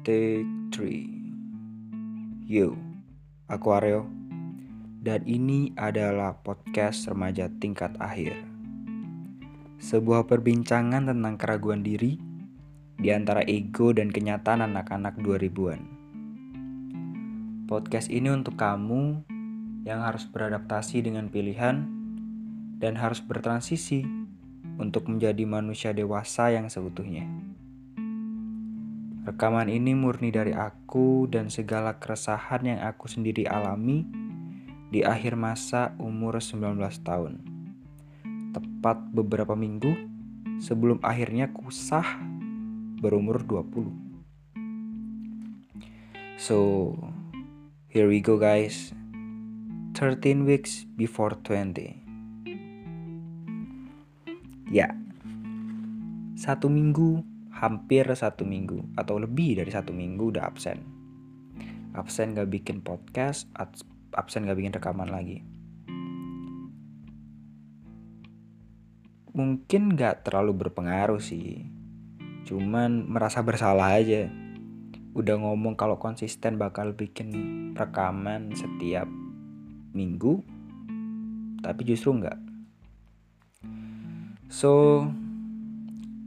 Take 3 Yo, aku Aryo. Dan ini adalah podcast remaja tingkat akhir. Sebuah perbincangan tentang keraguan diri Di antara ego dan kenyataan anak-anak 2000-an Podcast ini untuk kamu yang harus beradaptasi dengan pilihan Dan harus bertransisi untuk menjadi manusia dewasa yang seutuhnya. Rekaman ini murni dari aku dan segala keresahan yang aku sendiri alami di akhir masa umur 19 tahun. Tepat beberapa minggu sebelum akhirnya kusah berumur 20. So, here we go guys. 13 weeks before 20. Ya, satu minggu hampir satu minggu atau lebih dari satu minggu udah absen. Absen gak bikin podcast, absen gak bikin rekaman lagi. Mungkin gak terlalu berpengaruh sih. Cuman merasa bersalah aja. Udah ngomong kalau konsisten bakal bikin rekaman setiap minggu, tapi justru nggak. So,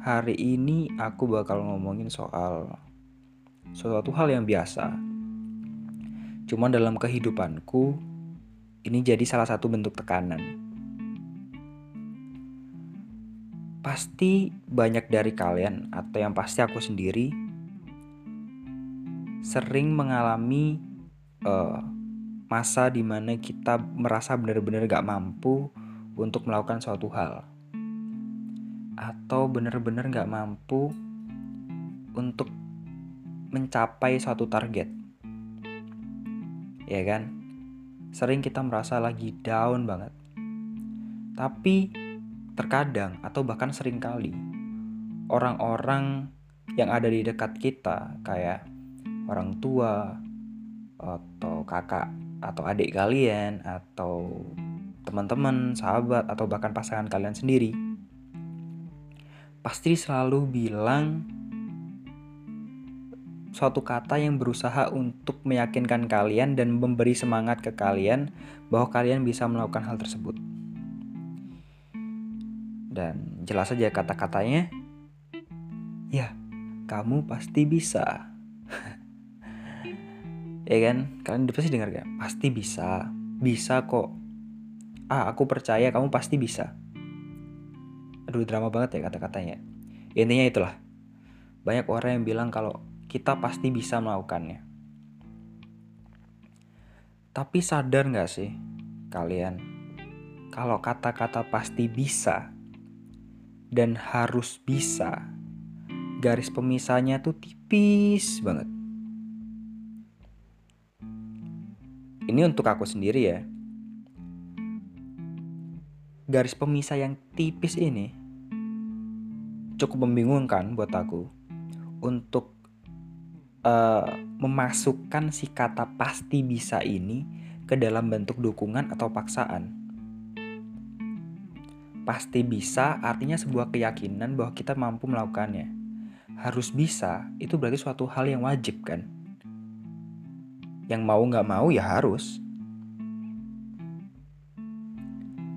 Hari ini aku bakal ngomongin soal suatu hal yang biasa. Cuma dalam kehidupanku, ini jadi salah satu bentuk tekanan. Pasti banyak dari kalian atau yang pasti aku sendiri sering mengalami uh, masa di mana kita merasa benar-benar gak mampu untuk melakukan suatu hal atau benar-benar nggak mampu untuk mencapai suatu target. Ya kan? Sering kita merasa lagi down banget. Tapi terkadang atau bahkan sering kali orang-orang yang ada di dekat kita kayak orang tua atau kakak atau adik kalian atau teman-teman, sahabat atau bahkan pasangan kalian sendiri pasti selalu bilang suatu kata yang berusaha untuk meyakinkan kalian dan memberi semangat ke kalian bahwa kalian bisa melakukan hal tersebut. Dan jelas saja kata-katanya, ya, kamu pasti bisa. ya kan? Kalian pasti dengar gak? Pasti bisa. Bisa kok. Ah, aku percaya kamu pasti bisa aduh drama banget ya kata-katanya. Intinya itulah. Banyak orang yang bilang kalau kita pasti bisa melakukannya. Tapi sadar nggak sih kalian? Kalau kata-kata pasti bisa dan harus bisa garis pemisahnya tuh tipis banget. Ini untuk aku sendiri ya. Garis pemisah yang tipis ini cukup membingungkan buat aku untuk uh, memasukkan si kata pasti bisa ini ke dalam bentuk dukungan atau paksaan. Pasti bisa artinya sebuah keyakinan bahwa kita mampu melakukannya. Harus bisa itu berarti suatu hal yang wajib kan. Yang mau nggak mau ya harus.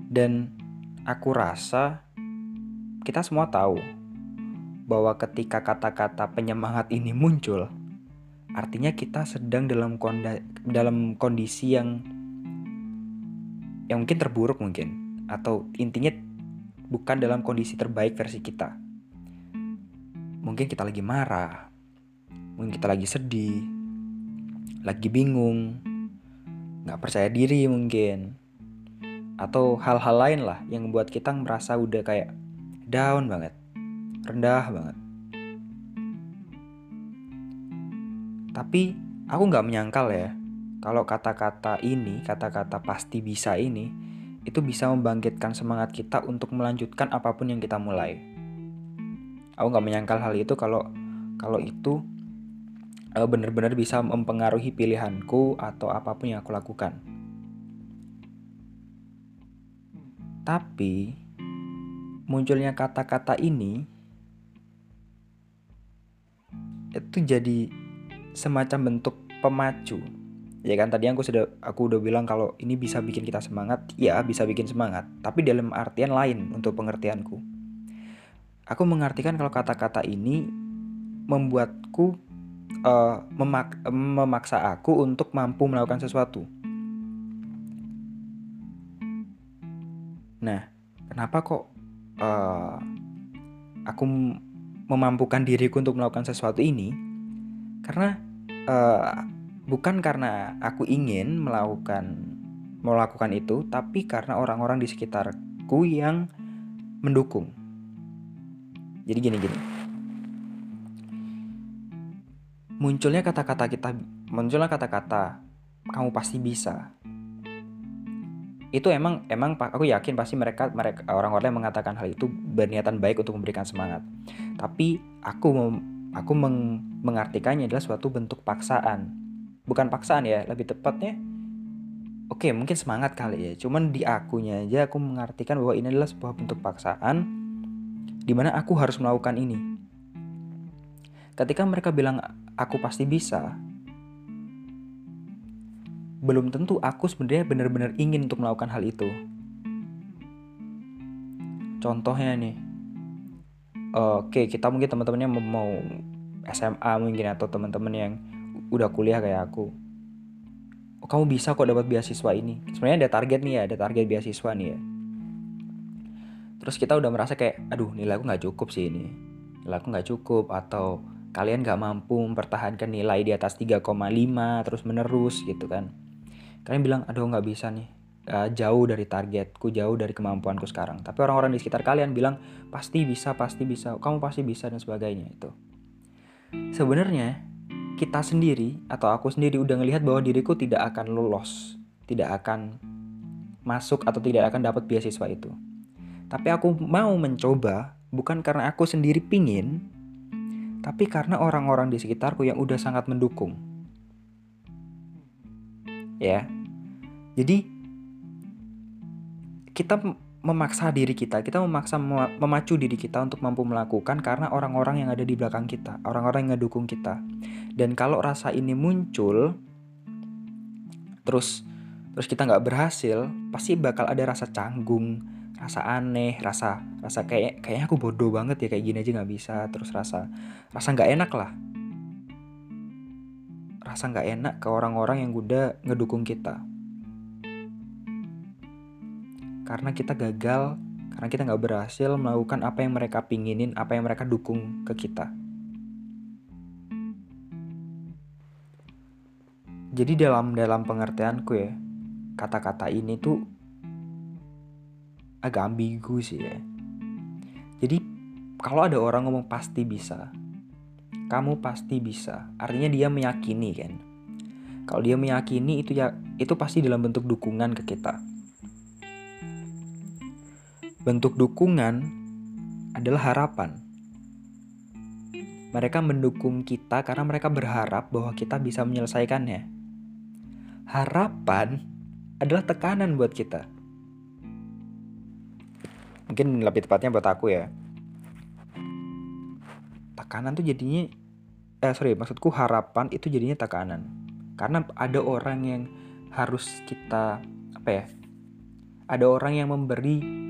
Dan aku rasa kita semua tahu bahwa ketika kata-kata penyemangat ini muncul, artinya kita sedang dalam konda, dalam kondisi yang yang mungkin terburuk mungkin atau intinya bukan dalam kondisi terbaik versi kita. Mungkin kita lagi marah, mungkin kita lagi sedih, lagi bingung, nggak percaya diri mungkin, atau hal-hal lain lah yang membuat kita merasa udah kayak down banget rendah banget. Tapi aku nggak menyangkal ya, kalau kata-kata ini, kata-kata pasti bisa ini, itu bisa membangkitkan semangat kita untuk melanjutkan apa pun yang kita mulai. Aku nggak menyangkal hal itu kalau kalau itu uh, benar-benar bisa mempengaruhi pilihanku atau apa pun yang aku lakukan. Tapi munculnya kata-kata ini itu jadi semacam bentuk pemacu. Ya kan tadi aku sudah aku udah bilang kalau ini bisa bikin kita semangat ya bisa bikin semangat. Tapi dalam artian lain untuk pengertianku. Aku mengartikan kalau kata-kata ini membuatku uh, memak memaksa aku untuk mampu melakukan sesuatu. Nah kenapa kok uh, aku memampukan diriku untuk melakukan sesuatu ini karena uh, bukan karena aku ingin melakukan melakukan itu tapi karena orang-orang di sekitarku yang mendukung. Jadi gini gini. Munculnya kata-kata kita munculnya kata-kata kamu pasti bisa. Itu emang emang aku yakin pasti mereka mereka orang-orang yang mengatakan hal itu berniatan baik untuk memberikan semangat tapi aku aku meng, mengartikannya adalah suatu bentuk paksaan. Bukan paksaan ya lebih tepatnya oke mungkin semangat kali ya. Cuman di akunya aja aku mengartikan bahwa ini adalah sebuah bentuk paksaan di mana aku harus melakukan ini. Ketika mereka bilang aku pasti bisa belum tentu aku sebenarnya benar-benar ingin untuk melakukan hal itu. Contohnya nih, oke kita mungkin teman-temannya mau SMA mungkin atau teman-teman yang udah kuliah kayak aku. Oh, kamu bisa kok dapat beasiswa ini. Sebenarnya ada target nih ya, ada target beasiswa nih ya. Terus kita udah merasa kayak, aduh nilai aku nggak cukup sih ini. Nilai aku nggak cukup atau kalian nggak mampu mempertahankan nilai di atas 3,5 terus menerus gitu kan kalian bilang aduh nggak bisa nih uh, jauh dari targetku jauh dari kemampuanku sekarang. Tapi orang-orang di sekitar kalian bilang pasti bisa pasti bisa kamu pasti bisa dan sebagainya itu. Sebenarnya kita sendiri atau aku sendiri udah ngelihat bahwa diriku tidak akan lolos tidak akan masuk atau tidak akan dapat beasiswa itu. Tapi aku mau mencoba bukan karena aku sendiri pingin tapi karena orang-orang di sekitarku yang udah sangat mendukung. Ya. Jadi kita memaksa diri kita, kita memaksa memacu diri kita untuk mampu melakukan karena orang-orang yang ada di belakang kita, orang-orang yang ngedukung kita. Dan kalau rasa ini muncul, terus terus kita nggak berhasil, pasti bakal ada rasa canggung, rasa aneh, rasa rasa kayak kayaknya aku bodoh banget ya kayak gini aja nggak bisa, terus rasa rasa nggak enak lah rasa nggak enak ke orang-orang yang udah ngedukung kita. Karena kita gagal, karena kita nggak berhasil melakukan apa yang mereka pinginin, apa yang mereka dukung ke kita. Jadi dalam dalam pengertianku ya, kata-kata ini tuh agak ambigu sih ya. Jadi kalau ada orang ngomong pasti bisa, kamu pasti bisa. Artinya dia meyakini kan. Kalau dia meyakini itu ya itu pasti dalam bentuk dukungan ke kita. Bentuk dukungan adalah harapan. Mereka mendukung kita karena mereka berharap bahwa kita bisa menyelesaikannya. Harapan adalah tekanan buat kita. Mungkin lebih tepatnya buat aku ya tekanan tuh jadinya eh sorry maksudku harapan itu jadinya tekanan karena ada orang yang harus kita apa ya ada orang yang memberi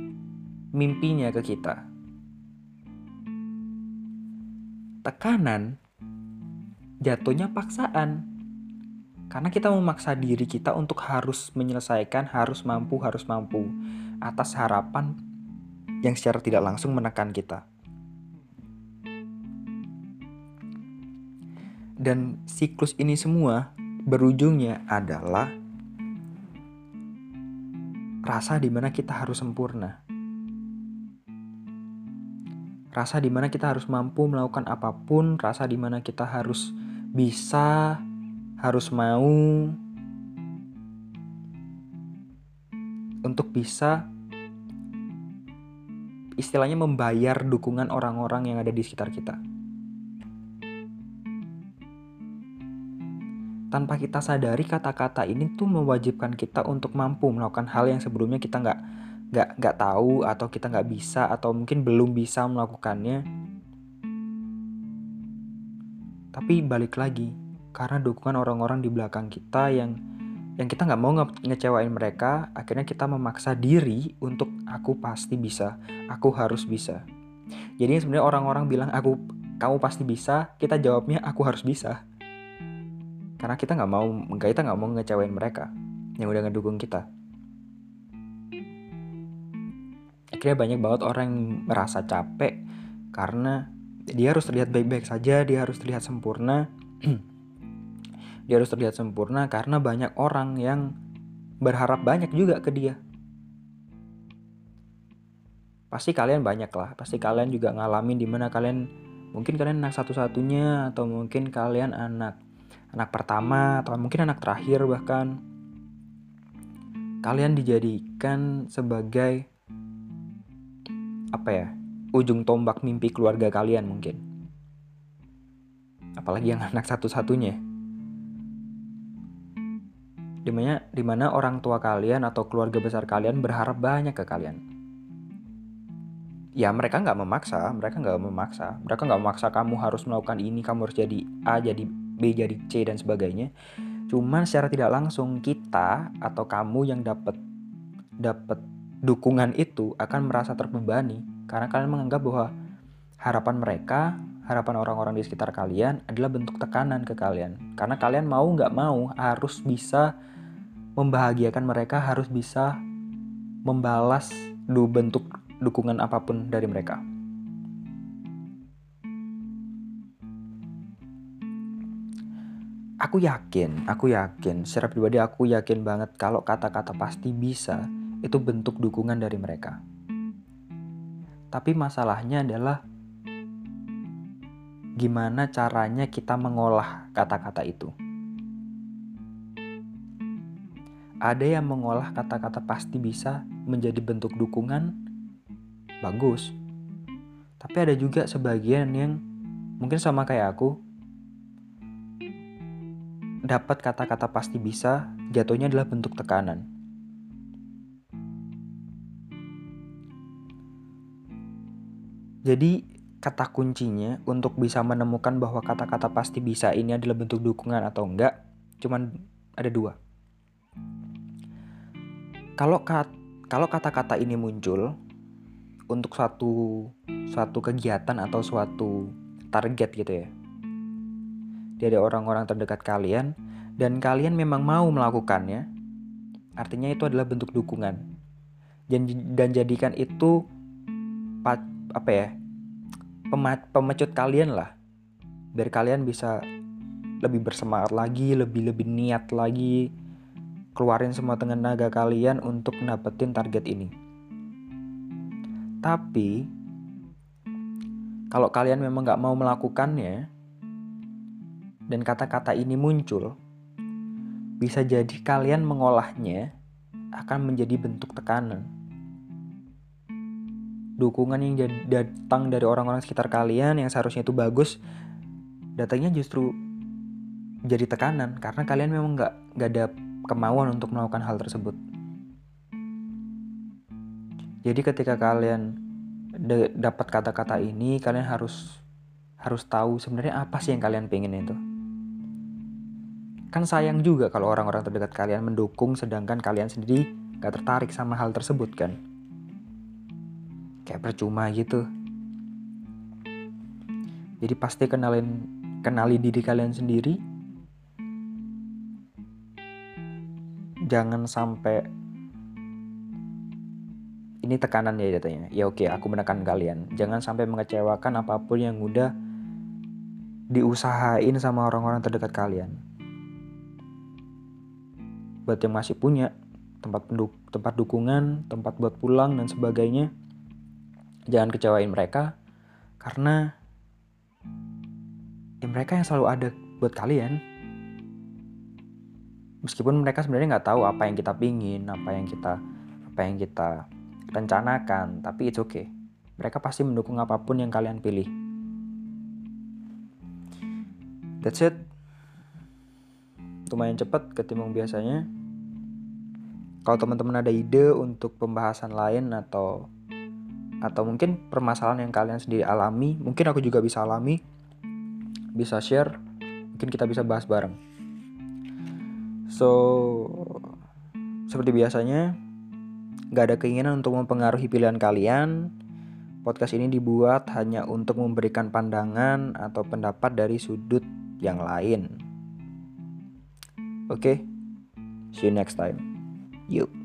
mimpinya ke kita. Tekanan jatuhnya paksaan. Karena kita memaksa diri kita untuk harus menyelesaikan harus mampu harus mampu atas harapan yang secara tidak langsung menekan kita. Dan siklus ini semua berujungnya adalah rasa di mana kita harus sempurna. Rasa di mana kita harus mampu melakukan apa pun, rasa di mana kita harus bisa, harus mau untuk bisa istilahnya membayar dukungan orang-orang yang ada di sekitar kita. tanpa kita sadari kata-kata ini tuh mewajibkan kita untuk mampu melakukan hal yang sebelumnya kita nggak nggak nggak tahu atau kita nggak bisa atau mungkin belum bisa melakukannya tapi balik lagi karena dukungan orang-orang di belakang kita yang yang kita nggak mau nge ngecewain mereka, akhirnya kita memaksa diri untuk aku pasti bisa, aku harus bisa. Jadi sebenarnya orang-orang bilang aku kamu pasti bisa, kita jawabnya aku harus bisa. Karena kita nggak mau, kita nggak mau ngecewain mereka yang udah ngedukung kita. Akhirnya banyak banget orang yang merasa capek karena dia harus terlihat baik-baik saja, dia harus terlihat sempurna. dia harus terlihat sempurna karena banyak orang yang berharap banyak juga ke dia. Pasti kalian banyak lah, pasti kalian juga ngalamin di mana kalian mungkin kalian anak satu-satunya atau mungkin kalian anak anak pertama atau mungkin anak terakhir bahkan kalian dijadikan sebagai apa ya ujung tombak mimpi keluarga kalian mungkin apalagi yang anak satu-satunya di mana, di mana orang tua kalian atau keluarga besar kalian berharap banyak ke kalian. Ya mereka nggak memaksa, mereka nggak memaksa, mereka nggak memaksa kamu harus melakukan ini, kamu harus jadi A, jadi B, jadi C dan sebagainya. Cuman secara tidak langsung kita atau kamu yang dapat dapat dukungan itu akan merasa terbebani karena kalian menganggap bahwa harapan mereka harapan orang-orang di sekitar kalian adalah bentuk tekanan ke kalian. Karena kalian mau nggak mau harus bisa membahagiakan mereka harus bisa membalas du bentuk dukungan apa pun dari mereka. Aku yakin, aku yakin, secara pribadi aku yakin banget kalau kata-kata pasti bisa itu bentuk dukungan dari mereka. Tapi masalahnya adalah gimana caranya kita mengolah kata-kata itu. Ada yang mengolah kata-kata pasti bisa menjadi bentuk dukungan, bagus. Tapi ada juga sebagian yang mungkin sama kayak aku, dapat kata-kata pasti bisa, jatuhnya adalah bentuk tekanan. Jadi kata kuncinya untuk bisa menemukan bahwa kata-kata pasti bisa ini adalah bentuk dukungan atau enggak, cuman ada dua. Kalau kat, kalau kata-kata ini muncul untuk suatu suatu kegiatan atau suatu target gitu ya dari orang-orang terdekat kalian dan kalian memang mau melakukannya artinya itu adalah bentuk dukungan. Dan dan jadikan itu apa ya pemecut kalian lah biar kalian bisa lebih bersemangat lagi lebih lebih niat lagi keluarin semua tenaga kalian untuk dapetin target ini. Tapi kalau kalian memang nggak mau melakukannya dan kata-kata ini muncul, bisa jadi kalian mengolahnya akan menjadi bentuk tekanan. Dukungan yang datang dari orang-orang sekitar kalian yang seharusnya itu bagus, datangnya justru jadi tekanan karena kalian memang nggak nggak ada kemauan untuk melakukan hal tersebut. Jadi ketika kalian dapat kata-kata ini, kalian harus harus tahu sebenarnya apa sih yang kalian pengen itu. Kan sayang juga kalau orang-orang terdekat kalian mendukung sedangkan kalian sendiri gak tertarik sama hal tersebut kan. Kayak percuma gitu. Jadi pasti kenalin kenali diri kalian sendiri jangan sampai ini tekanan ya datanya. Ya oke, aku menekan kalian. Jangan sampai mengecewakan apa pun yang udah diusahain sama orang-orang terdekat kalian. Buat yang masih punya tempat penduk tempat dukungan, tempat buat pulang dan sebagainya, jangan kecewain mereka karena ya mereka yang selalu ada buat kalian. Meskipun mereka sebenarnya nggak tahu apa yang kita pingin apa yang kita apa yang kita rencanakan tapi it's okay. Mereka pasti mendukung apa pun yang kalian pilih. That's it. Lumayan cepat ketimbang biasanya. Kalau teman-teman ada ide untuk pembahasan lain atau atau mungkin permasalahan yang kalian sendiri alami mungkin aku juga bisa alami bisa share mungkin kita bisa bahas bareng. So, seperti biasanya, gak ada keinginan untuk mempengaruhi pilihan kalian. Podcast ini dibuat hanya untuk memberikan pandangan atau pendapat dari sudut yang lain. Oke, okay? see you next time. Yuk.